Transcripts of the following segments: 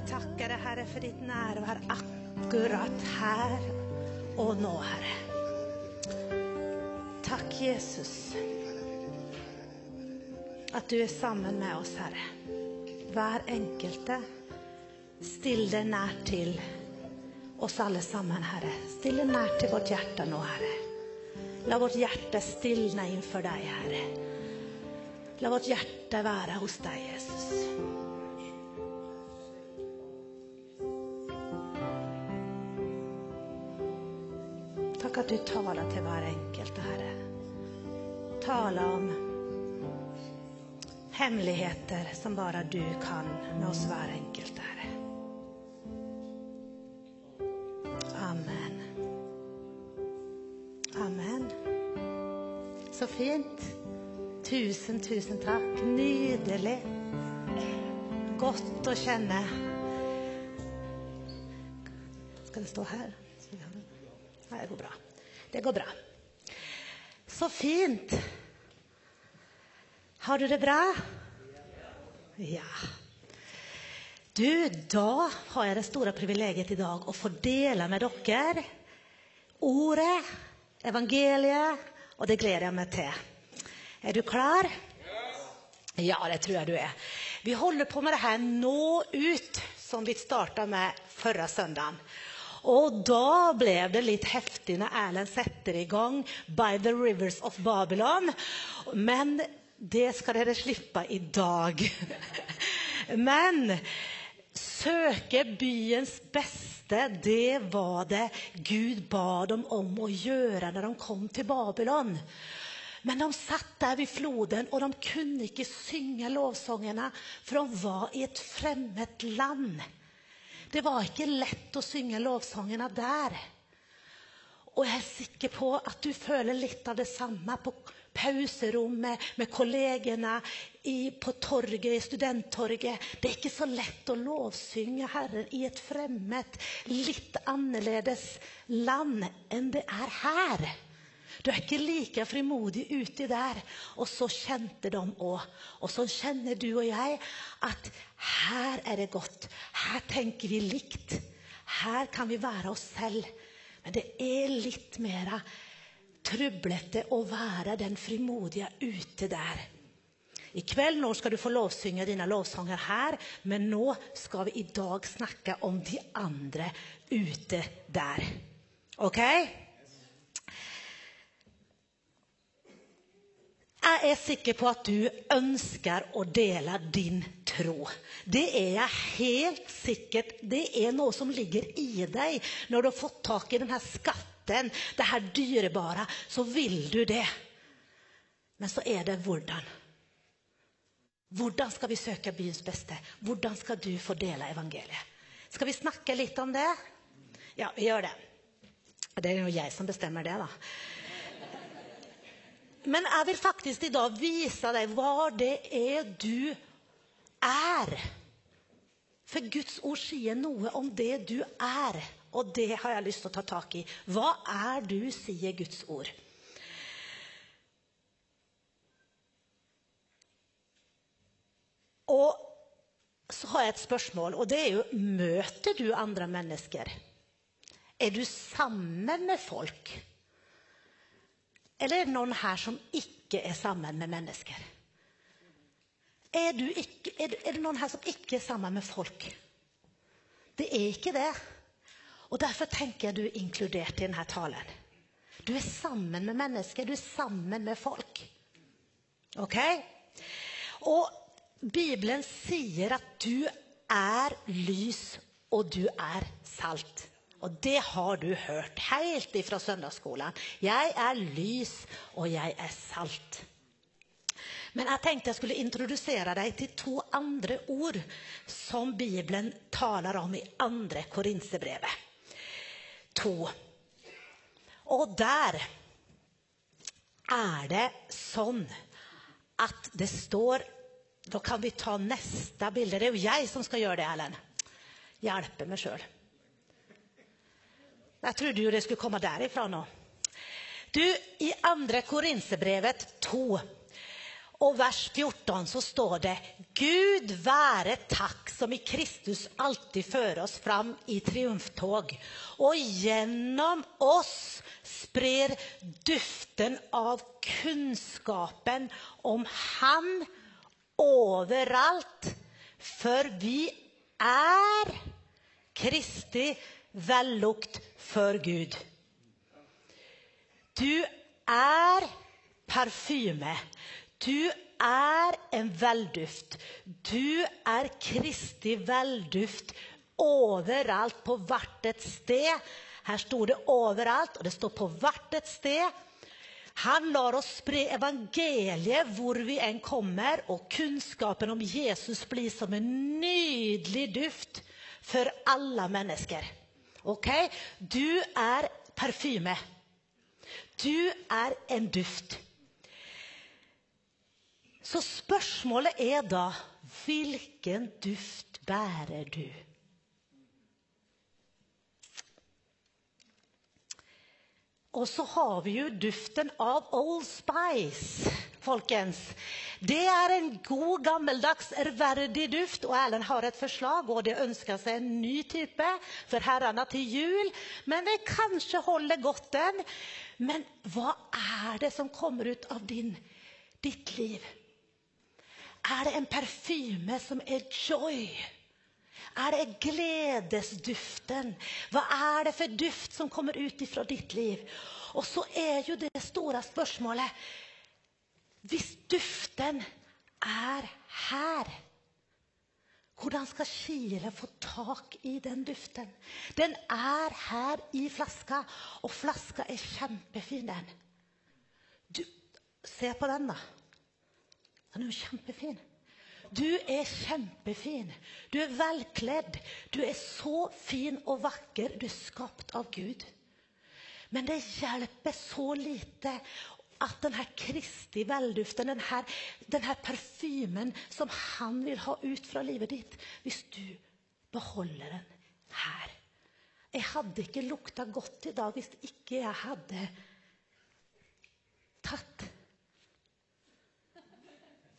vi takke deg, Herre, for ditt nærvær akkurat her og nå, Herre. Takk, Jesus, at du er sammen med oss, Herre. Hver enkelte. Still deg nær til oss alle sammen, Herre. Still deg nær til vårt hjerte nå, Herre. La vårt hjerte stilne innenfor deg, Herre. La vårt hjerte være hos deg, Jesus. Du taler til hver enkelt, Herre. Taler om hemmeligheter som bare du kan med oss hver enkelt, Herre. Amen. Amen. Så fint. Tusen, tusen takk. Nydelig. Godt å kjenne. Skal det stå her? Nei, det går bra. Det går bra. Så fint. Har du det bra? Ja. Du, da har jeg det store privilegiet i dag å få dele med dere ordet, evangeliet, og det gleder jeg meg til. Er du klar? Ja, det tror jeg du er. Vi holder på med det her Nå ut, som vi starta med forrige søndag. Og da ble det litt heftig når Erlend setter i gang By the Rivers of Babylon. Men det skal dere slippe i dag. Men søke byens beste, det var det Gud ba dem om å gjøre når de kom til Babylon. Men de satt der ved floden, og de kunne ikke synge lovsangene, for de var i et fremmed land. Det var ikke lett å synge lovsangene der. Og jeg er sikker på at du føler litt av det samme på pauserommet med kollegene i, på torget, i studenttorget. Det er ikke så lett å lovsynge Herren i et fremmed, litt annerledes land enn det er her. Du er ikke like frimodig uti der. Og så kjente de òg. Og så kjenner du og jeg at her er det godt. Her tenker vi likt. Her kan vi være oss selv. Men det er litt mer trublete å være den frimodige ute der. I kveld nå skal du få lovsynge dine lovsanger her, men nå skal vi i dag snakke om de andre ute der. Ok? Jeg er sikker på at du ønsker å dele din tro. Det er jeg helt sikkert. Det er noe som ligger i deg. Når du har fått tak i denne skatten, det her dyrebare, så vil du det. Men så er det hvordan. Hvordan skal vi søke byens beste? Hvordan skal du få dele evangeliet? Skal vi snakke litt om det? Ja, vi gjør det. Det er jo jeg som bestemmer det, da. Men jeg vil faktisk i dag vise deg hva det er du er. For Guds ord sier noe om det du er, og det har jeg lyst til å ta tak i. Hva er du, sier Guds ord. Og så har jeg et spørsmål, og det er jo Møter du andre mennesker? Er du sammen med folk? Eller er det noen her som ikke er sammen med mennesker? Er, ikke, er, er, det noen her som ikke er sammen med folk? Det er ikke det. Og Derfor tenker jeg du er inkludert i denne talen. Du er sammen med mennesker, du er sammen med folk. Ok? Og Bibelen sier at du er lys, og du er salt. Og det har du hørt helt ifra søndagsskolen. Jeg er lys, og jeg er salt. Men jeg tenkte jeg skulle introdusere deg til to andre ord som Bibelen taler om i andre Korinserbrevet. To. Og der er det sånn at det står Da kan vi ta neste bilde. Det er jo jeg som skal gjøre det, Ellen. Hjelpe meg sjøl. Jeg trodde jo det skulle komme derifra nå. Du, I andre Korinserbrevet 2 og vers 14 så står det Gud være takk som i Kristus alltid fører oss fram i triumftog, og gjennom oss sprer duften av kunnskapen om Han overalt. For vi er Kristi vellukt for Gud. Du er parfyme. Du er en velduft. Du er Kristi velduft overalt, på hvert et sted. Her står det overalt, og det står på hvert et sted. Han lar oss spre evangeliet hvor vi enn kommer, og kunnskapen om Jesus blir som en nydelig duft for alle mennesker. Ok? Du er parfyme. Du er en duft. Så spørsmålet er da hvilken duft bærer du? Og så har vi jo duften av Old Spice, folkens. Det er en god, gammeldags, ærverdig duft. Og Erlend har et forslag, og det ønsker seg en ny type for herrene til jul. Men vi kanskje holder godt den. Men hva er det som kommer ut av din, ditt liv? Er det en parfyme som er joy? Er det gledesduften? Hva er det for duft som kommer ut fra ditt liv? Og så er jo det store spørsmålet Hvis duften er her, hvordan skal Kile få tak i den duften? Den er her i flaska, og flaska er kjempefin, den. Du, se på den, da. Den er jo kjempefin. Du er kjempefin. Du er velkledd. Du er så fin og vakker. Du er skapt av Gud. Men det hjelper så lite at denne Kristi velduften, denne, denne parfymen som han vil ha ut fra livet ditt, hvis du beholder den her. Jeg hadde ikke lukta godt i dag hvis ikke jeg hadde tatt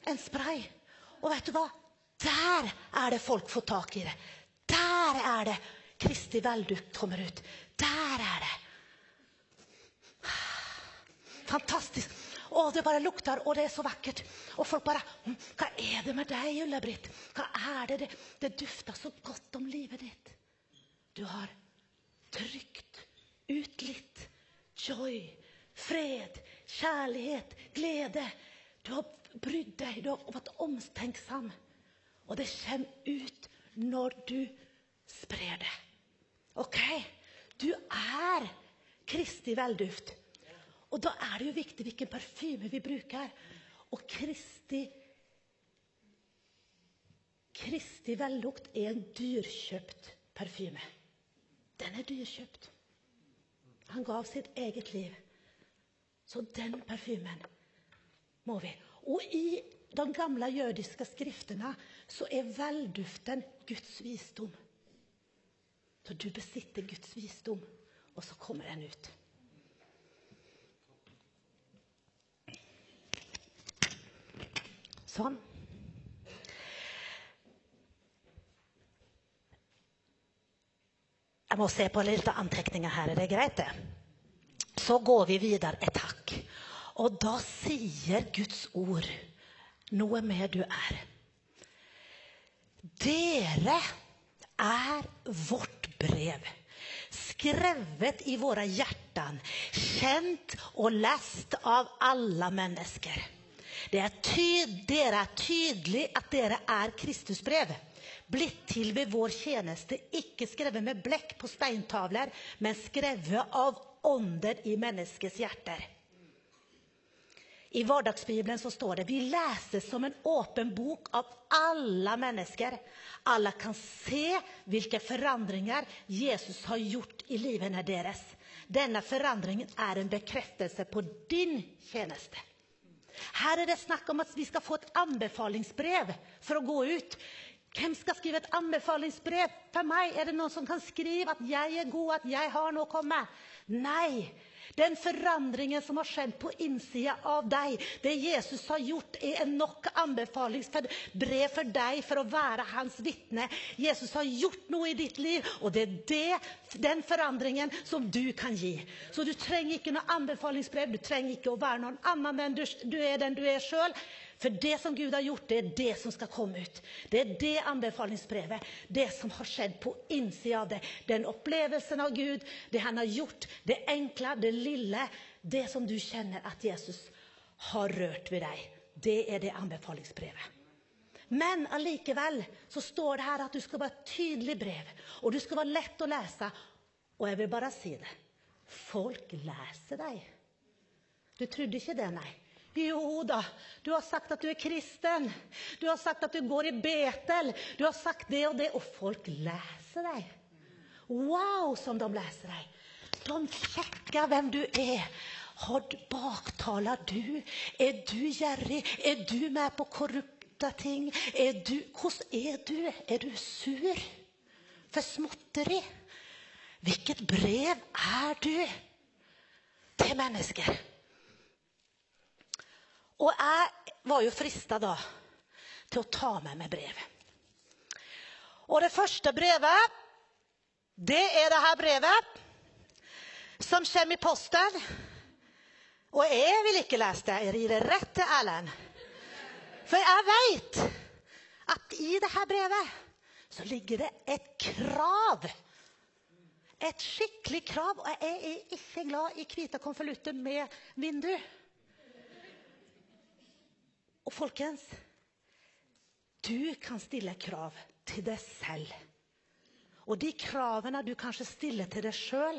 en spray. Og vet du hva? Der er det folk får tak i det. Der er det Kristi veldukt kommer ut. Der er det. Fantastisk. Å, det bare lukter, og det er så vakkert. Og folk bare «Hm, Hva er det med deg, Ulla-Britt? Hva er det? det? Det dufter så godt om livet ditt. Du har trygt ut litt joy, fred, kjærlighet, glede. Du har brydd deg, du har vært omtenksom. Og det kommer ut når du sprer det. OK? Du er Kristi velduft. Og da er det jo viktig hvilken parfyme vi bruker. Og Kristi Kristi vellukt er en dyrkjøpt parfyme. Den er dyrkjøpt. Han gav sitt eget liv. Så den parfymen må vi og i de gamle jødiske skriftene så er velduften Guds visdom. Så du besitter Guds visdom, og så kommer den ut. Sånn. Jeg må se på litt anteckningar her. Er det greit, det? Så går vi videre et hakk. Og da sier Guds ord noe med du er. Dere er vårt brev, skrevet i våre hjerter, kjent og lest av alle mennesker. Er dere er tydelig at dere er Kristus brev, blitt til ved vår tjeneste, ikke skrevet med blekk på steintavler, men skrevet av ånder i menneskets hjerter. I Vardagsbibelen så står det vi leses som en åpen bok av alle mennesker. Alle kan se hvilke forandringer Jesus har gjort i livene deres. Denne forandringen er en bekreftelse på din tjeneste. Her er det snakk om at vi skal få et anbefalingsbrev for å gå ut. Hvem skal skrive et anbefalingsbrev? For meg er det noen som kan skrive at jeg er god, at jeg har noe å komme. Nei. Den forandringen som har skjedd på innsida av deg, det Jesus har gjort, er en nok anbefalingsbrev for deg for å være hans vitne. Jesus har gjort noe i ditt liv, og det er det, den forandringen som du kan gi. Så du trenger ikke noe anbefalingsbrev, du trenger ikke å være noen annen enn du, du er den du er sjøl. For det som Gud har gjort, det er det som skal komme ut. Det er det anbefalingsbrevet, det som har skjedd på innsida av det. Den opplevelsen av Gud, det han har gjort, det enkle, det lille. Det som du kjenner at Jesus har rørt ved deg. Det er det anbefalingsbrevet. Men allikevel så står det her at du skal være tydelig brev, og du skal være lett å lese. Og jeg vil bare si det. Folk leser deg. Du trodde ikke det, nei? Jo da, du har sagt at du er kristen. Du har sagt at du går i Betel. Du har sagt det og det, og folk leser deg. Wow, som de leser deg. De sjekker hvem du er. Har baktaler du? Er du gjerrig? Er du med på korrupte ting? Er du, hvordan er du? Er du sur for småtteri? Hvilket brev er du til mennesker? Og jeg var jo frista da til å ta med meg brev. Og det første brevet, det er det her brevet som kommer i posten. Og jeg vil ikke lese det. Jeg det rett til Erlend. For jeg veit at i dette brevet så ligger det et krav. Et skikkelig krav. Og jeg er ikke glad i hvite konvolutter med vindu. Og folkens, du kan stille krav til deg selv. Og de kravene du kanskje stiller til deg sjøl,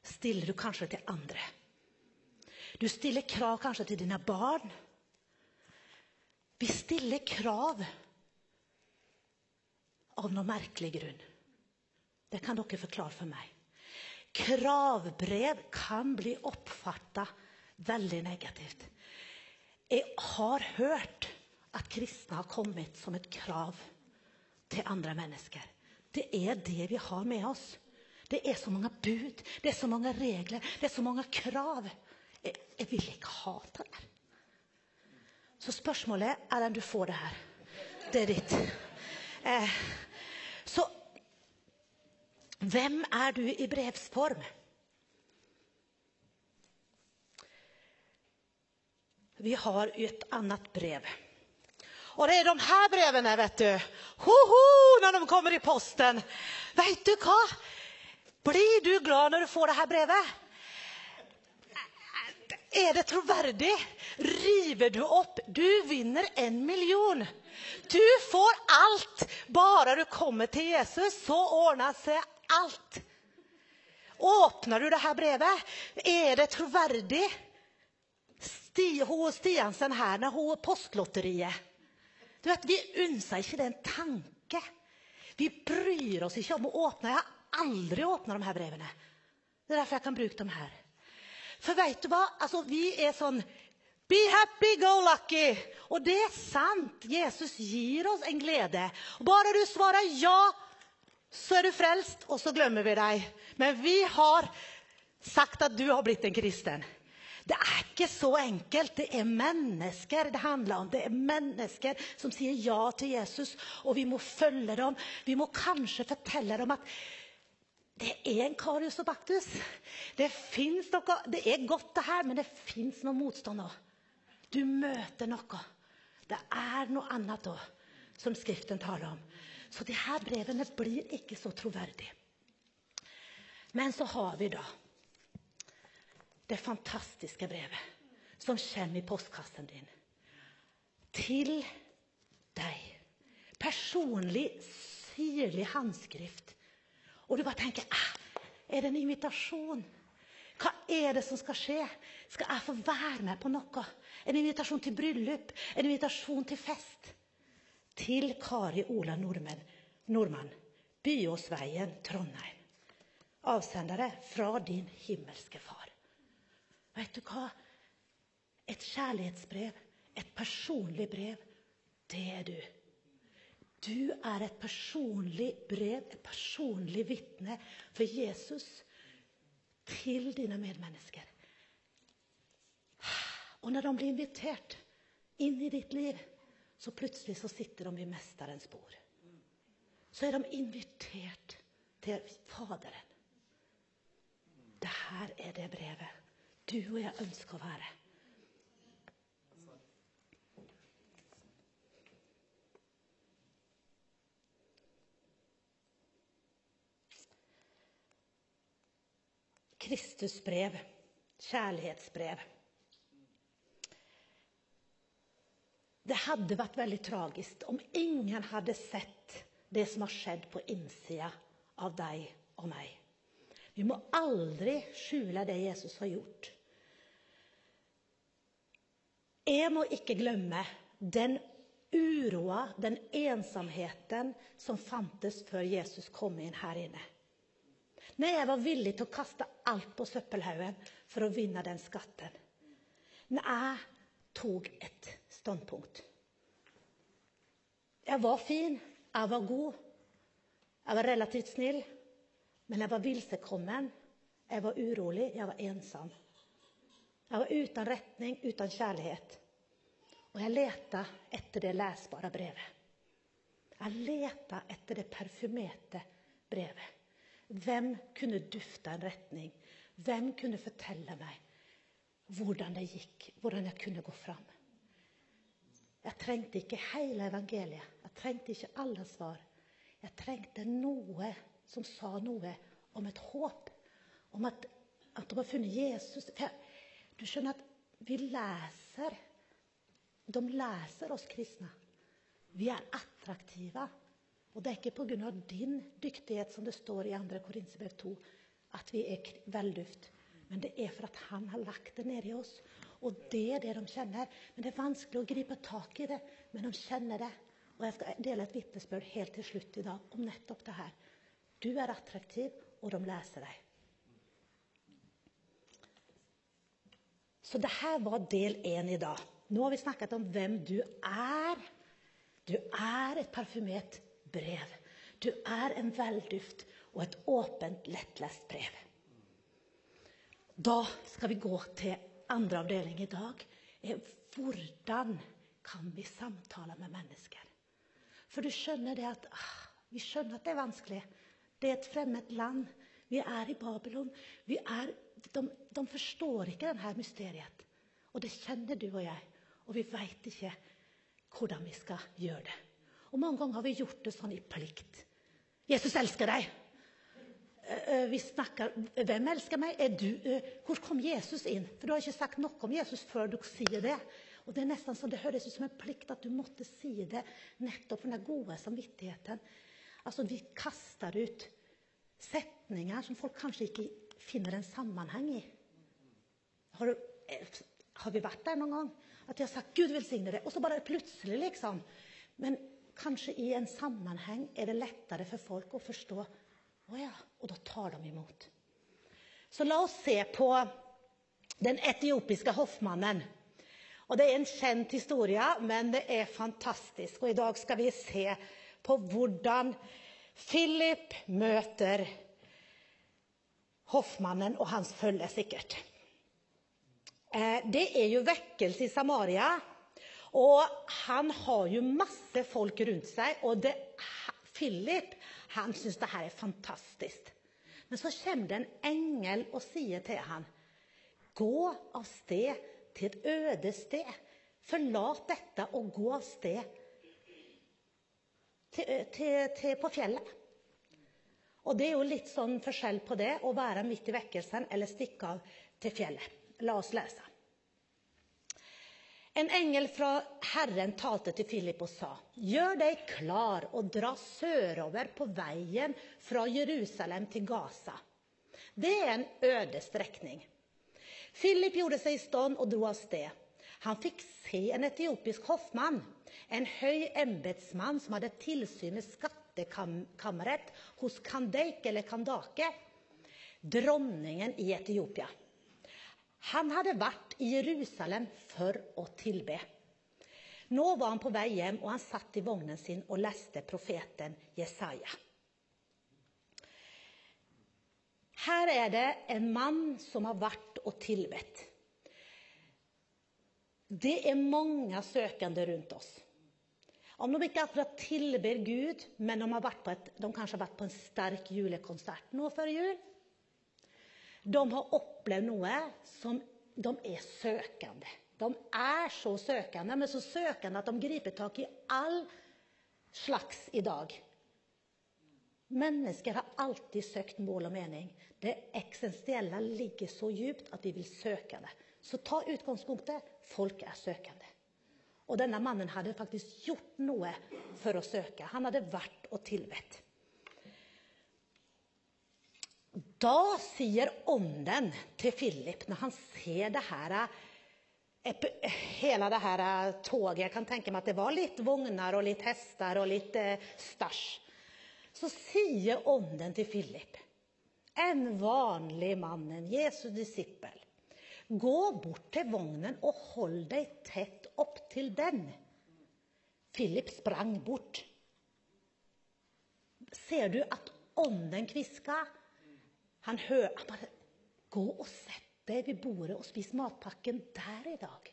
stiller du kanskje til andre. Du stiller krav kanskje til dine barn. Vi stiller krav av noe merkelig grunn. Det kan dere forklare for meg. Kravbrev kan bli oppfatta veldig negativt. Jeg har hørt at kristne har kommet som et krav til andre mennesker. Det er det vi har med oss. Det er så mange bud, det er så mange regler, det er så mange krav. Jeg, jeg vil ikke ha det der. Så spørsmålet er hvordan du får det her. Det er ditt. Eh, så hvem er du i brevsform? Vi har et annet brev. Og det er de her brevene, vet du. Ho-ho, når de kommer i posten. Vet du hva? Blir du glad når du får det her brevet? Er det troverdig? River du opp? Du vinner en million. Du får alt. Bare du kommer til Jesus, så ordner seg alt. Åpner du det her brevet? Er det troverdig? Sti, H. Stiansen her, når H. Postlotteriet du vet, Vi unner ikke det en tanke. Vi bryr oss ikke om å åpne. Jeg har aldri åpna de her brevene. Det er derfor jeg kan bruke dem her. For vet du hva? Altså, vi er sånn Be happy, go lucky. Og det er sant. Jesus gir oss en glede. Bare du svarer ja, så er du frelst, og så glemmer vi deg. Men vi har sagt at du har blitt en kristen. Det er ikke så enkelt. Det er mennesker det handler om. Det er mennesker som sier ja til Jesus, og vi må følge dem. Vi må kanskje fortelle dem at det er en karius og baktus. Det, noe, det er godt, det her, men det fins noe motstand òg. Du møter noe. Det er noe annet òg, som Skriften taler om. Så de her brevene blir ikke så troverdige. Men så har vi da det fantastiske brevet som kommer i postkassen din. Til deg. Personlig, syrlig håndskrift. Og du bare tenker ah, Er det en invitasjon? Hva er det som skal skje? Skal jeg få være med på noe? En invitasjon til bryllup? En invitasjon til fest? Til Kari Ola Nordmann, Nordmann Byåsveien, Trondheim. Avsendere fra din himmelske Far. Vet du hva? Et kjærlighetsbrev, et personlig brev, det er du. Du er et personlig brev, et personlig vitne for Jesus til dine medmennesker. Og når de blir invitert inn i ditt liv, så plutselig så sitter de i mesterens bord. Så er de invitert til Faderen. Det her er det brevet du og jeg ønsker å være. Kristus brev, kjærlighetsbrev. Det hadde vært veldig tragisk om ingen hadde sett det som har skjedd på innsida av deg og meg. Vi må aldri skjule det Jesus har gjort. Jeg må ikke glemme den uroa, den ensomheten som fantes før Jesus kom inn her inne. Når jeg var villig til å kaste alt på søppelhaugen for å vinne den skatten. Når jeg tok et standpunkt. Jeg var fin, jeg var god, jeg var relativt snill. Men jeg var vilsekommen, jeg var urolig, jeg var ensom. Jeg var uten retning, uten kjærlighet. Og jeg leta etter det lesbare brevet. Jeg leta etter det parfymerte brevet. Hvem kunne dufte en retning? Hvem kunne fortelle meg hvordan det gikk, hvordan jeg kunne gå fram? Jeg trengte ikke hele evangeliet. Jeg trengte ikke alle svar. Jeg trengte noe som sa noe om et håp. Om at, at de har funnet Jesus. Jeg, du skjønner at vi leser De leser oss kristne. Vi er attraktive. Og det er ikke pga. din dyktighet, som det står i 2. Korinserbrev 2, at vi er velduft. Men det er for at han har lagt det ned i oss. Og det er det de kjenner. Men det er vanskelig å gripe tak i det, men de kjenner det. Og jeg skal dele et vitnesbyrd helt til slutt i dag om nettopp det her. Du er attraktiv, og de leser deg. Så det her var del én i dag. Nå har vi snakket om hvem du er. Du er et parfymert brev. Du er en velduft og et åpent, lettlest brev. Da skal vi gå til andre avdeling i dag. Hvordan kan vi samtale med mennesker? For du skjønner det at ah, Vi skjønner at det er vanskelig. Det er et fremmed land. Vi er i Babylon. Er, de, de, forstår ikke denne mysteriet. Og det kjenner du og jeg. Og vi veit ikke hvordan vi skal gjøre det. Og Mange ganger har vi gjort det sånn i plikt. 'Jesus elsker deg.' Eh, eh, vi snakker 'Hvem elsker meg?' Du, eh, hvor kom Jesus inn? For Du har ikke sagt noe om Jesus før du sier det. Og Det er nesten sånn, det høres ut som en plikt at du måtte si det nettopp for den gode samvittigheten. Altså, vi kaster ut setninger som folk kanskje ikke finner en sammenheng i. Har, du, har vi vært der noen gang? At de har sagt 'Gud velsigne det', og så bare plutselig, liksom. Men kanskje i en sammenheng er det lettere for folk å forstå. Å ja, og da tar de imot. Så la oss se på den etiopiske hoffmannen. Og Det er en kjent historie, men det er fantastisk. Og I dag skal vi se på hvordan Philip møter hoffmannen og hans følge, sikkert. Eh, det er jo vekkelse i Samaria. Og han har jo masse folk rundt seg. Og det, Philip han syns det her er fantastisk. Men så kommer det en engel og sier til ham Gå av sted til et øde sted. Forlat dette og gå av sted til, til, til, på fjellet. Og det er jo litt sånn forskjell på det å være midt i vekkelsen eller stikke av til fjellet. La oss lese. En engel fra Herren talte til Philip og sa, gjør deg klar og dra sørover på veien fra Jerusalem til Gaza. Det er en øde strekning. Philip gjorde seg i stand og dro av sted. Han fikk se en etiopisk hoffmann, en høy embetsmann som hadde tilsyn med skattkammeret hos Kandeik eller Kandake, dronningen i Etiopia. Han hadde vært i Jerusalem for å tilbe. Nå var han på vei hjem, og han satt i vognen sin og leste profeten Jesaja. Her er det en mann som har vært og tilbedt. Det er mange søkende rundt oss. Om de ikke akkurat tilber Gud, men de, har vært på et, de kanskje har vært på en sterk julekonsert nå før jul. De har opplevd noe som de er søkende. De er så søkende, men så søkende at de griper tak i all slags i dag. Mennesker har alltid søkt mål og mening. Det eksistensielle ligger så djupt at vi vil søke det. Så ta utgangspunktet folk er søkende. Og denne mannen hadde faktisk gjort noe for å søke. Han hadde vært og tilbedt. Da sier ånden til Philip, når han ser det her hele det her toget Jeg kan tenke meg at det var litt vogner og litt hester og litt eh, stæsj. Så sier ånden til Philip, en vanlig mann, en Jesu disippel, gå bort til vognen og hold deg tett opp til den. Philip sprang bort. Ser du at ånden kviska? Han han bare Gå og sett deg ved bordet og spis matpakken der i dag.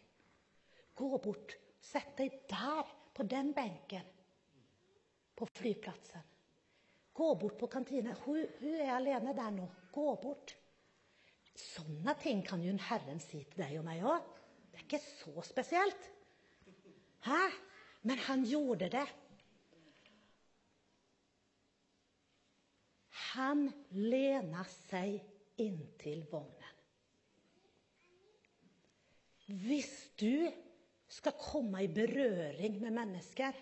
Gå bort. Sett deg der, på den benken. På flyplassen. Gå bort på kantina. Hun, hun er alene der nå. Gå bort. Sånne ting kan jo en Herren si til deg og meg òg. Det er ikke så spesielt. Hæ? Men han gjorde det. Han lena seg inntil vognen. Hvis du skal komme i berøring med mennesker,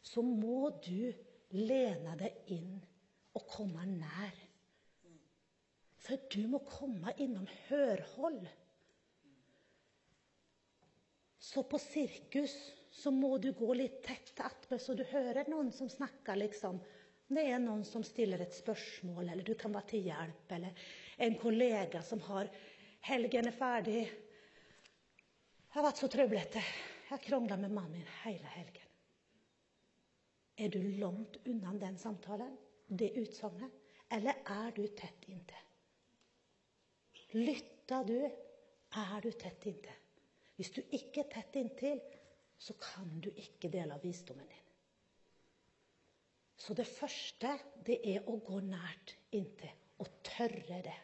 så må du lene deg inn og komme nær. For du må komme innom hørhold. Så på sirkus så må du gå litt tett attmed, så du hører noen som snakker, liksom. Det er noen som stiller et spørsmål, eller du kan være til hjelp. Eller en kollega som har 'Helgen er ferdig. Jeg har vært så trøblete. Jeg har krangla med mannen min hele helgen.' Er du langt unna den samtalen, det utsagnet, eller er du tett inntil? Lytter du, er du tett inntil. Hvis du ikke er tett inntil, så kan du ikke dele av visdommen din. Så det første, det er å gå nært inntil. Og tørre det.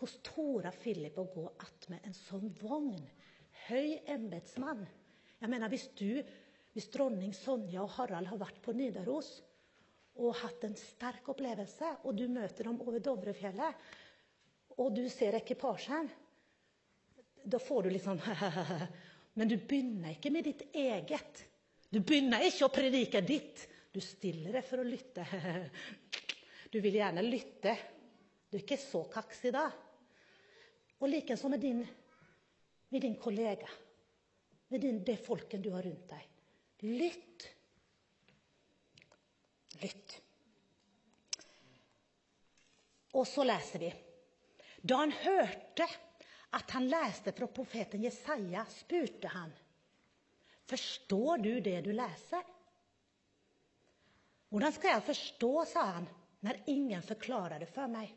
Hvordan torde Philip å gå attmed en sånn vogn? Høy embetsmann. Jeg mener, hvis du, hvis dronning Sonja og Harald har vært på Nidaros og hatt en sterk opplevelse, og du møter dem over Dovrefjellet, og du ser ekvipasjen, da får du litt sånn Men du begynner ikke med ditt eget. Du begynner ikke å predike ditt. Du stiller deg for å lytte. Du vil gjerne lytte. Du er ikke så kaksig da. Og likeså med, din, med din kollega. Med din, det folken du har rundt deg. Lytt. Lytt. Og så leser vi. Da han hørte at han leste fra profeten Jesaja, spurte han. Forstår du det du leser? Hvordan skal jeg forstå, sa han, når ingen forklarer det for meg?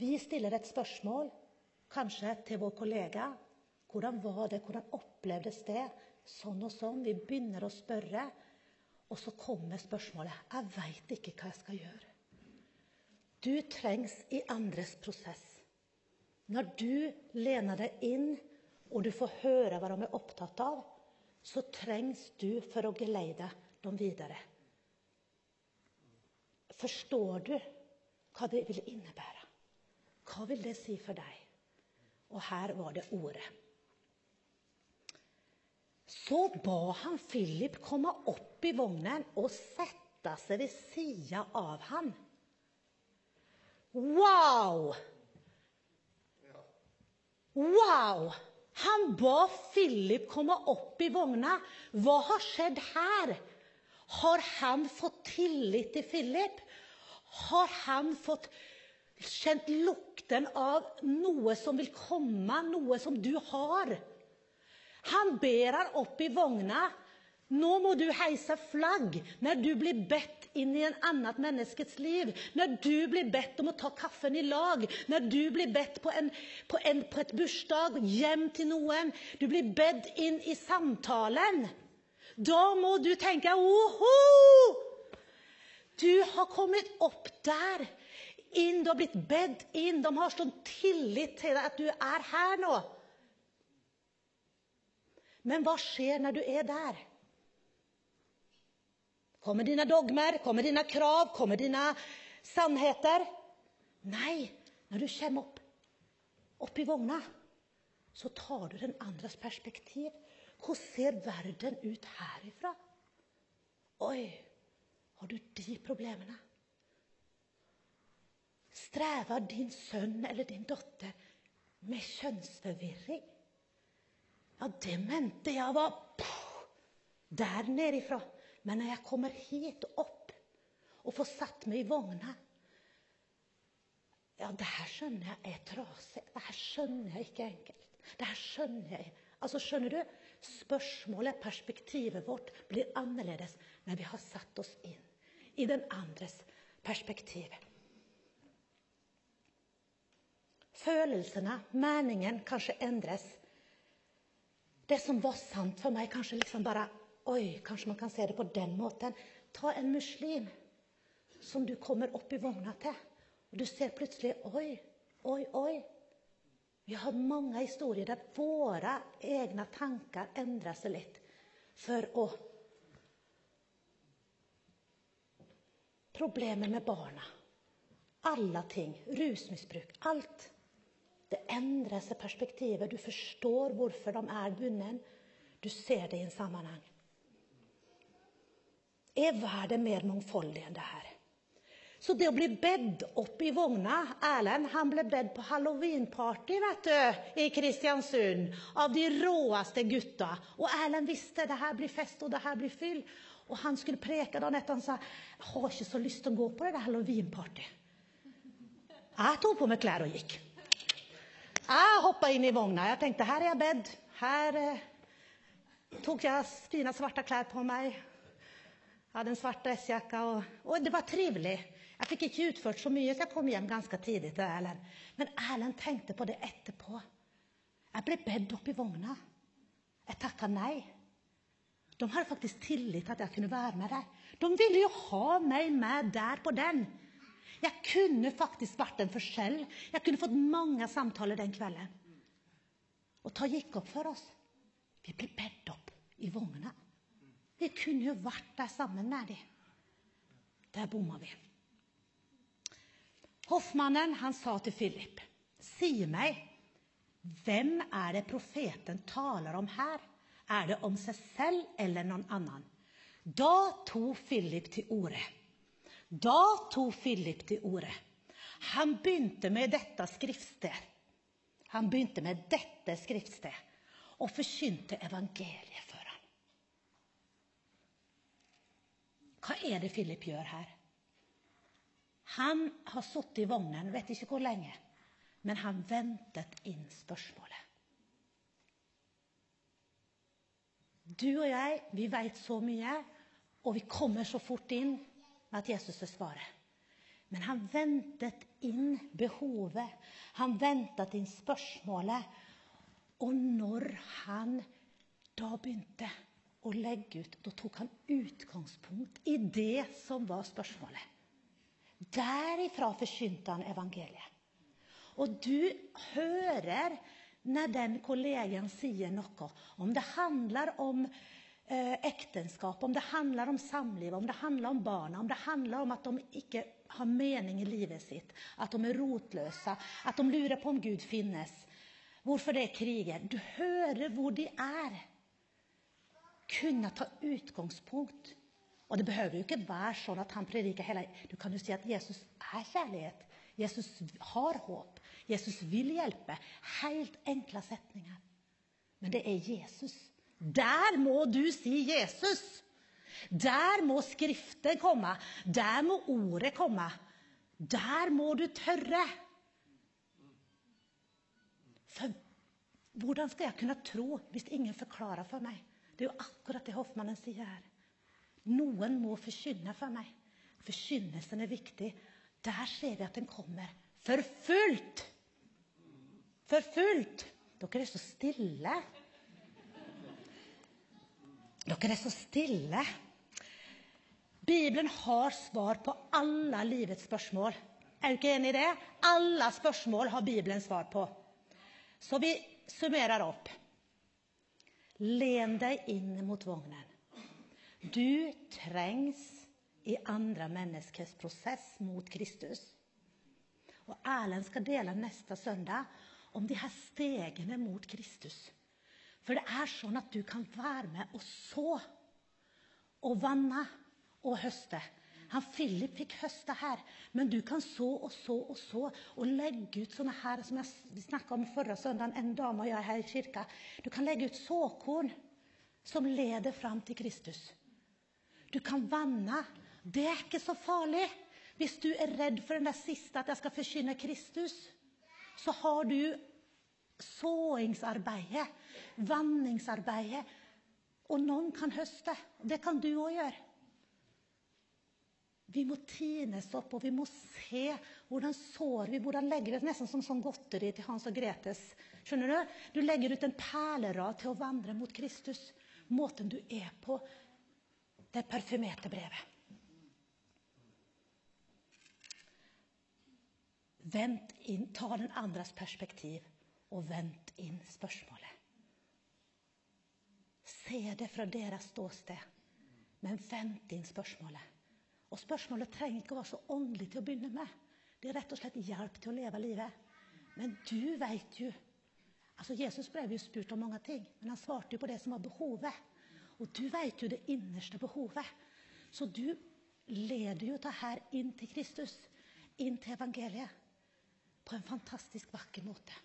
Vi stiller et spørsmål, kanskje til vår kollega. Hvordan var det? Hvordan opplevdes det? Sånn og sånn. Vi begynner å spørre, og så kommer spørsmålet. Jeg veit ikke hva jeg skal gjøre. Du trengs i andres prosess. Når du lener deg inn, og du får høre hva de er opptatt av, så trengs du for å geleide dem videre. Forstår du hva det vil innebære? Hva vil det si for deg? Og her var det ordet. Så ba han Philip komme opp i vognen og sette seg ved sida av ham. Wow! Wow! Han ba Philip komme opp i vogna. Hva har skjedd her? Har han fått tillit til Philip? Har han fått kjent lukten av noe som vil komme, noe som du har? Han ber han opp i vogna. Nå må du heise flagg når du blir bedt inn i en annet menneskets liv. Når du blir bedt om å ta kaffen i lag. Når du blir bedt på, en, på, en, på et bursdag hjem til noen. Du blir bedt inn i samtalen. Da må du tenke oho! Du har kommet opp der. Inn, du har blitt bedt inn. De har sånn tillit til deg at du er her nå. Men hva skjer når du er der? Kommer dine dogmer, kommer dine krav, kommer dine sannheter? Nei, når du kommer opp, opp i vogna, så tar du den andres perspektiv. Hvordan ser verden ut herifra? Oi, har du de problemene? Strever din sønn eller din datter med kjønnsforvirring? Ja, det mente jeg var der nedifra. Men når jeg kommer hit opp og får satt meg i vogna Ja, det her skjønner jeg er trasig. Det her skjønner jeg ikke enkelt. Det her skjønner jeg Altså, skjønner du? Spørsmålet, perspektivet vårt, blir annerledes når vi har satt oss inn i den andres perspektiv. Følelsene, meningen, kanskje endres. Det som var sant for meg, kanskje liksom bare Oi, kanskje man kan se det på den måten. Ta en muslim som du kommer opp i vogna til, og du ser plutselig Oi, oi, oi. Vi har mange historier der våre egne tanker endrer seg litt for å Problemet med barna. Alle ting. Rusmisbruk. Alt. Det endrer seg perspektivet. Du forstår hvorfor de er bundet. Du ser det i en sammenheng. Er verden mer mangfoldig enn det her? Så det å bli bedt opp i vogna Erlend han ble bedt på halloweenparty vet du, i Kristiansund av de råeste gutta. Og Erlend visste det her blir fest og det her blir fyll. Og han skulle preke dagen etter. Han sa jeg har ikke så lyst til å gå på det halloweenparty. Jeg tok på meg klær og gikk. Jeg hoppa inn i vogna. Jeg tenkte her er jeg bedt. Her eh, tok jeg fine, svarte klær på meg. Hadde en svart dressjakke, og, og det var trivelig. Jeg fikk ikke utført så mye, så jeg kom hjem ganske tidlig til Erlend. Men Erlend tenkte på det etterpå. Jeg ble bedt opp i vogna. Jeg takka nei. De hadde faktisk tillit til at jeg kunne være med der. De ville jo ha meg med der på den. Jeg kunne faktisk vært en forskjell. Jeg kunne fått mange samtaler den kvelden. Og ta gikk opp for oss. Vi ble bedt opp i vogna. Vi kunne jo vært der sammen med dem. Der bomma vi. Hoffmannen han sa til Philip, si meg, hvem er det profeten taler om her? Er det om seg selv eller noen annen? Da tok Philip til orde. Da tok Philip til orde. Han begynte med dette skriftsted. Han begynte med dette skriftsted og forkynte evangeliet for ham. Hva er det Philip gjør her? Han har sittet i vognen, vet ikke hvor lenge, men han ventet inn spørsmålet. Du og jeg, vi vet så mye, og vi kommer så fort inn med at Jesus er svaret. Men han ventet inn behovet. Han ventet inn spørsmålet. Og når han da begynte å legge ut, da tok han utgangspunkt i det som var spørsmålet. Derifra forkynte han evangeliet. Og du hører når den kollegen sier noe, om det handler om eh, ekteskap, om det handler om samliv, om det handler om barna, om det handler om at de ikke har mening i livet sitt, at de er rotløse, at de lurer på om Gud finnes, hvorfor det er kriger. Du hører hvor de er. Kunne ta utgangspunkt og det behøver jo ikke være sånn at han prediker hele Du kan jo si at Jesus er kjærlighet. Jesus har håp. Jesus vil hjelpe. Helt enkle setninger. Men det er Jesus. Der må du si Jesus. Der må Skriften komme. Der må ordet komme. Der må du tørre. For Hvordan skal jeg kunne tro hvis ingen forklarer for meg? Det er jo akkurat det Hoffmannen sier her. Noen må forkynne for meg. Forkynnelsen er viktig. Der ser vi at den kommer for fullt. For fullt. Dere er så stille. Dere er så stille. Bibelen har svar på alle livets spørsmål. Er du ikke enig i det? Alle spørsmål har Bibelen svar på. Så vi summerer opp. Len deg inn mot vognen. Du trengs i andre menneskers prosess mot Kristus. Og Erlend skal dele neste søndag om de her stegene mot Kristus. For det er sånn at du kan være med og så og vanne og høste. Han Philip fikk høste her, men du kan så og så og så og legge ut sånne her som jeg snakka om forrige søndag, en dame og jeg her i kirka. Du kan legge ut såkorn som leder fram til Kristus. Du kan vanne. Det er ikke så farlig. Hvis du er redd for den der siste, at jeg skal forkynne Kristus, så har du såingsarbeidet, vanningsarbeidet, og noen kan høste. Det kan du òg gjøre. Vi må tines opp, og vi må se hvordan sår vi, hvordan legger vi Nesten som sånn godteri til Hans og Gretes. Skjønner Du Du legger ut en perlerad til å vandre mot Kristus. Måten du er på. Det parfymerte brevet. Vent inn, Ta den andres perspektiv, og vent inn spørsmålet. Se det fra deres ståsted, men vent inn spørsmålet. Og spørsmålet trenger ikke å være så åndelig til å begynne med. Det er rett og slett hjelp til å leve livet. Men du veit jo altså Jesus ble jo spurt om mange ting, men han svarte jo på det som var behovet. Og du veit jo det innerste behovet. Så du leder jo det her inn til Kristus, inn til evangeliet, på en fantastisk vakker måte.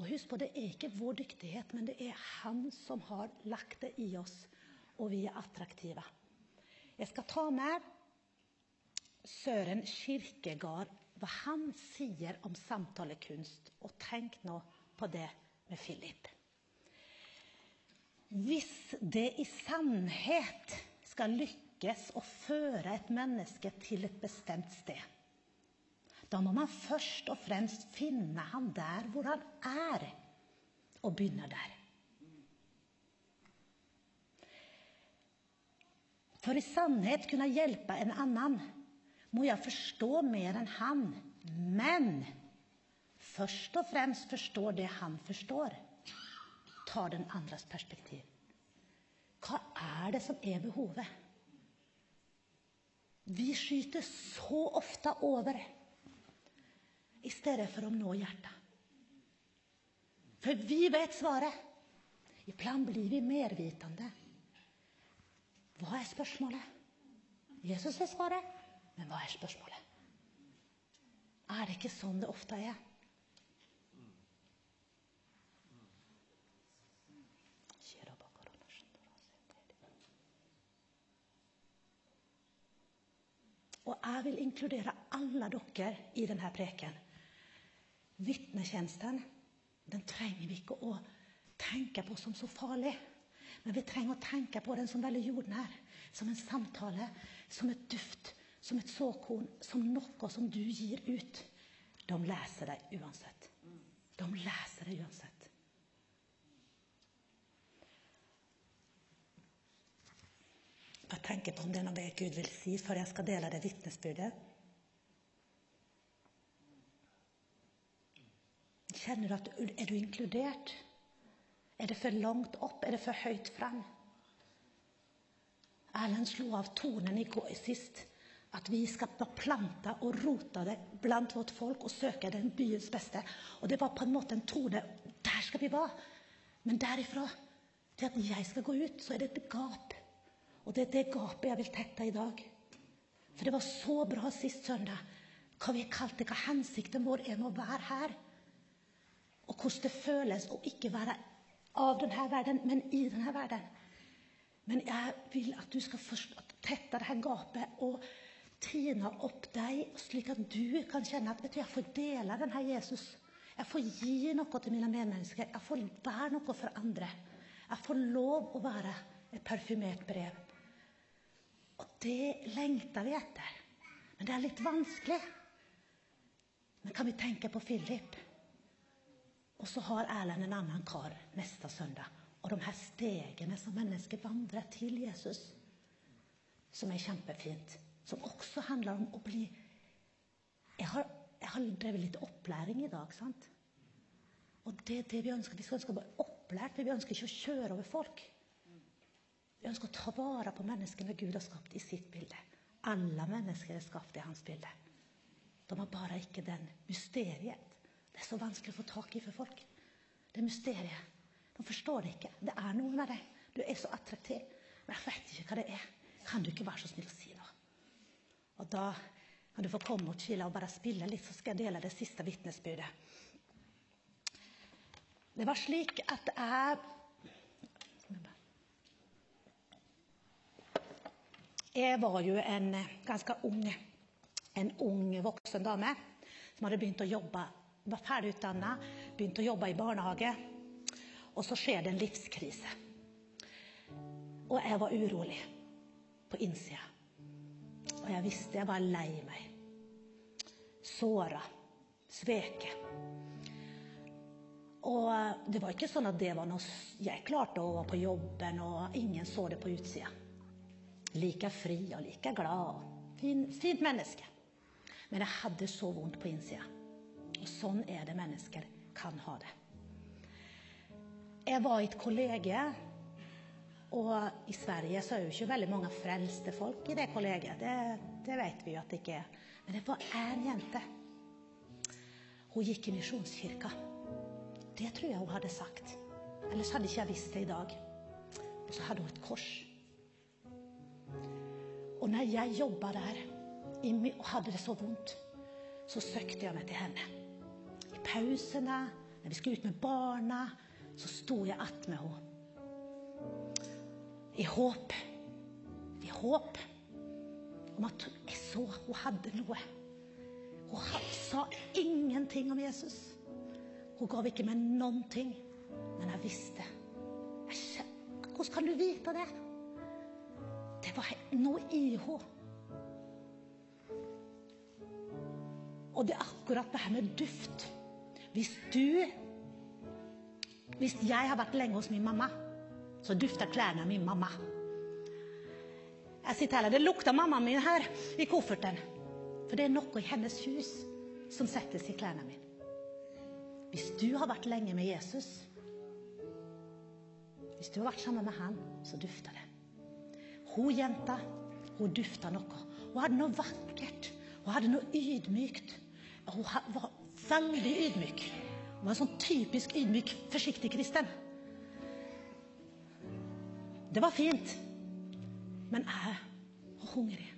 Og husk på, det er ikke vår dyktighet, men det er Han som har lagt det i oss, og vi er attraktive. Jeg skal ta med Søren Kirkegard, hva han sier om samtalekunst. Og tenk nå på det med Philip. Hvis det i sannhet skal lykkes å føre et menneske til et bestemt sted, da må man først og fremst finne han der hvor han er, og begynne der. For i sannhet kunne hjelpe en annen må jeg forstå mer enn han. Men først og fremst forstå det han forstår. Ta den andres perspektiv. Hva er det som er behovet? Vi skyter så ofte over i stedet for å nå hjertet. For vi vet svaret. Iblant blir vi mervitende. Hva er spørsmålet? Jesus er svaret, men hva er spørsmålet? Er det ikke sånn det ofte er? Og jeg vil inkludere alle dere i denne preken. Vitnetjenesten den trenger vi ikke å tenke på som så farlig. Men vi trenger å tenke på den som veldig jordnær. Som en samtale, som et duft, som et såkorn, som noe som du gir ut. De leser deg uansett. De leser deg uansett. Jeg tenker på om det er noe Gud vil si før jeg skal dele det vitnesbyrdet. Kjenner du at Er du inkludert? Er det for langt opp? Er det for høyt fram? Erlend slo av tonen i går sist. At vi skal plante og rote det blant vårt folk og søke den byens beste. Og det var på en måte en tone. Der skal vi være. Men derifra til at jeg skal gå ut, så er det et gap. Og det er det gapet jeg vil tette i dag. For det var så bra sist søndag hva vi kalte hva hensikten vår er med å være her. Og hvordan det føles å ikke være av denne verden, men i denne verden. Men jeg vil at du skal tette dette gapet og trine opp deg, slik at du kan kjenne at vet du, jeg får dele denne Jesus. Jeg får gi noe til mine medmennesker. Jeg får være noe for andre. Jeg får lov å være et parfymert brev. Og det lengter vi etter. Men det er litt vanskelig. Men kan vi tenke på Philip? Og så har Erlend en annen kar neste søndag. Og de her stegene som mennesker vandrer til Jesus, som er kjempefint. Som også handler om å bli Jeg har, jeg har drevet litt opplæring i dag. sant? Og det er det vi ønsker. Vi skal ønske å bli opplært, men vi ønsker ikke å kjøre over folk. Vi ønsker å ta vare på menneskene Gud har skapt i sitt bilde. Alle mennesker er skapt i hans bilde. De har bare ikke den mysteriet. Det er så vanskelig å få tak i for folk. Det er mysteriet. De forstår det ikke. Det er noe med deg. Du er så attraktiv. Men jeg vet ikke hva det er. Kan du ikke være så snill å si noe? Og da kan du få komme og chille og bare spille litt, så skal jeg dele det siste vitnesbyrdet. Det var slik at jeg Jeg var jo en ganske ung, en ung voksen dame som hadde begynt å jobbe. Var ferdig utdanna, begynte å jobbe i barnehage. Og så skjer det en livskrise. Og jeg var urolig på innsida. Og jeg visste jeg var lei meg. Såra. Sveket. Og det var ikke sånn at det var noe Jeg klarte å være på jobben, og ingen så det på utsida. Like fri og like glad. Fin, fint menneske. Men jeg hadde så vondt på innsida. Og sånn er det mennesker kan ha det. Jeg var i et kollege, og i Sverige så er jo ikke veldig mange frelste folk i det kollegiet. Det, det vet vi jo at det ikke er. Men det var én jente. Hun gikk i misjonskirka. Det tror jeg hun hadde sagt. Ellers hadde ikke jeg visst det i dag. Og så hadde hun et kors. Og når jeg jobba der og hadde det så vondt, så søkte jeg meg til henne. Pausene, når vi skulle ut med barna, så sto jeg attmed henne. I håp. I håp om at jeg så hun hadde noe. Hun sa ingenting om Jesus. Hun gav ikke meg noen ting. Men jeg visste. Jeg Hvordan kan du vite det? Det var noe i henne. Og det er akkurat det her med duft. Hvis du Hvis jeg har vært lenge hos min mamma, så dufter klærne av min mamma. Jeg sitter her, Det lukter mammaen min her i kofferten. For det er noe i hennes hus som settes i klærne mine. Hvis du har vært lenge med Jesus, hvis du har vært sammen med han, så dufter det. Hun jenta, hun dufta noe. Hun hadde noe vakkert. Hun hadde noe ydmykt. Hun var veldig ydmyk. Hun var en sånn typisk ydmyk, forsiktig kristen. Det var fint. Men jeg var hungrig.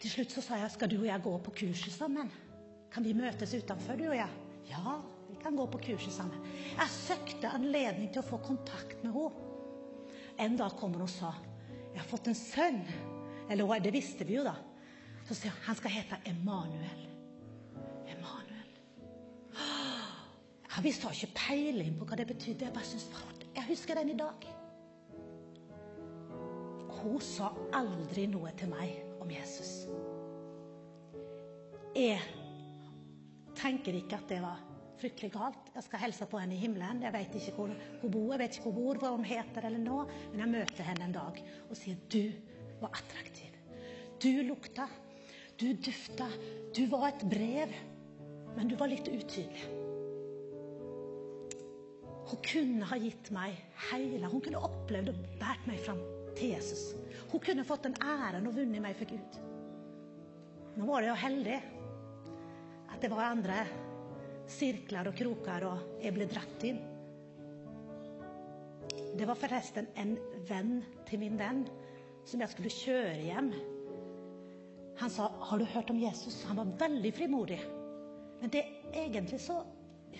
Til slutt så sa jeg skal du og jeg gå på kurset sammen. Kan vi møtes utenfor, du og jeg? Ja, vi kan gå på kurset sammen. Jeg søkte anledning til å få kontakt med henne. En dag kommer hun og sa jeg har fått en sønn. Eller det visste vi jo, da. Så sier hun han skal hete Emanuel. Emanuel. Ja, vi har ikke peiling på hva det betydde. Jeg bare synes, jeg husker den i dag. Hun sa aldri noe til meg om Jesus. Jeg tenker ikke at det var fryktelig galt. Jeg skal hilse på henne i himmelen. Jeg vet ikke hvor hun bor, jeg vet ikke hvor hun bor, hva hun heter eller nå, men jeg møter henne en dag og sier du var attraktiv. Du lukta, du dufta, du var et brev, men du var litt utydelig. Hun kunne ha gitt meg hele Hun kunne opplevd og båret meg fram til Jesus. Hun kunne fått den æren og vunnet meg for Gud. Nå var det jo heldig at det var andre sirkler og kroker, og jeg ble dratt inn. Det var forresten en venn til min venn som jeg skulle kjøre hjem. Han sa 'Har du hørt om Jesus?' Han var veldig frimodig. Men det, egentlig så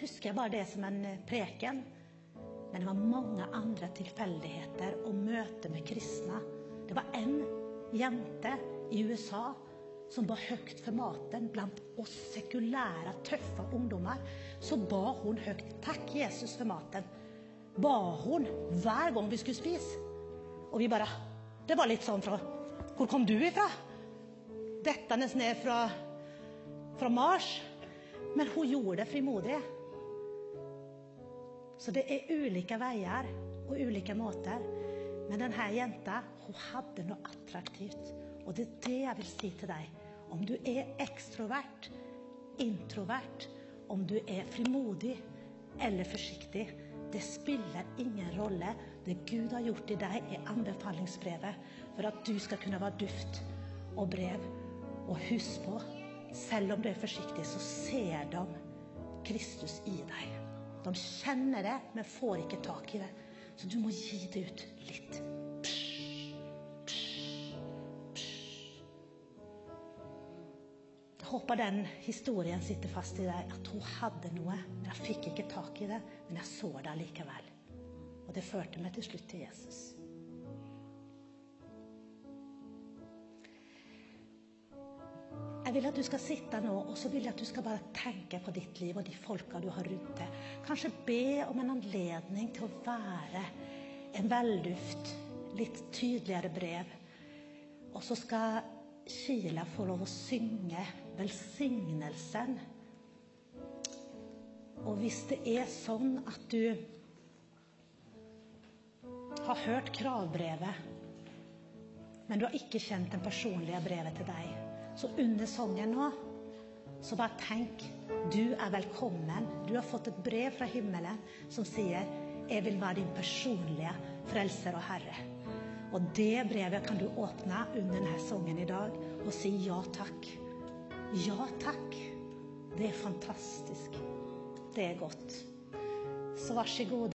husker jeg bare det som en preken. Men det var mange andre tilfeldigheter og møter med kristne. Det var en jente i USA som ba høyt for maten blant oss sekulære, tøffe ungdommer. så ba hun høyt 'Takk, Jesus for maten. Ba hun hver gang vi skulle spise. Og vi bare Det var litt sånn fra Hvor kom du ifra? Dettende ned fra, fra Mars. Men hun gjorde det frimodig. Så det er ulike veier og ulike måter. Men denne jenta hun hadde noe attraktivt. Og det er det jeg vil si til deg. Om du er ekstrovert, introvert, om du er frimodig eller forsiktig, det spiller ingen rolle. Det Gud har gjort i deg, er anbefalingsbrevet for at du skal kunne være duft og brev. Og husk på, selv om du er forsiktig, så ser de Kristus i deg. De kjenner det, men får ikke tak i det. Så du må gi det ut litt. Jeg håper den historien sitter fast i deg, at hun hadde noe. Men jeg fikk ikke tak i det, men jeg så det likevel. Og det førte meg til slutt til Jesus. Jeg vil at du skal sitte nå, og så vil jeg at du skal bare tenke på ditt liv og de folka du har rundt deg. Kanskje be om en anledning til å være en velduft, litt tydeligere brev. Og så skal Kila få lov å synge velsignelsen. Og hvis det er sånn at du har hørt kravbrevet, men du har ikke kjent det personlige brevet til deg, så under sangen nå, så bare tenk du er velkommen. Du har fått et brev fra himmelen som sier 'Jeg vil være din personlige frelser og herre'. Og det brevet kan du åpne under denne sangen i dag og si ja takk. Ja takk. Det er fantastisk. Det er godt. Så vær så god.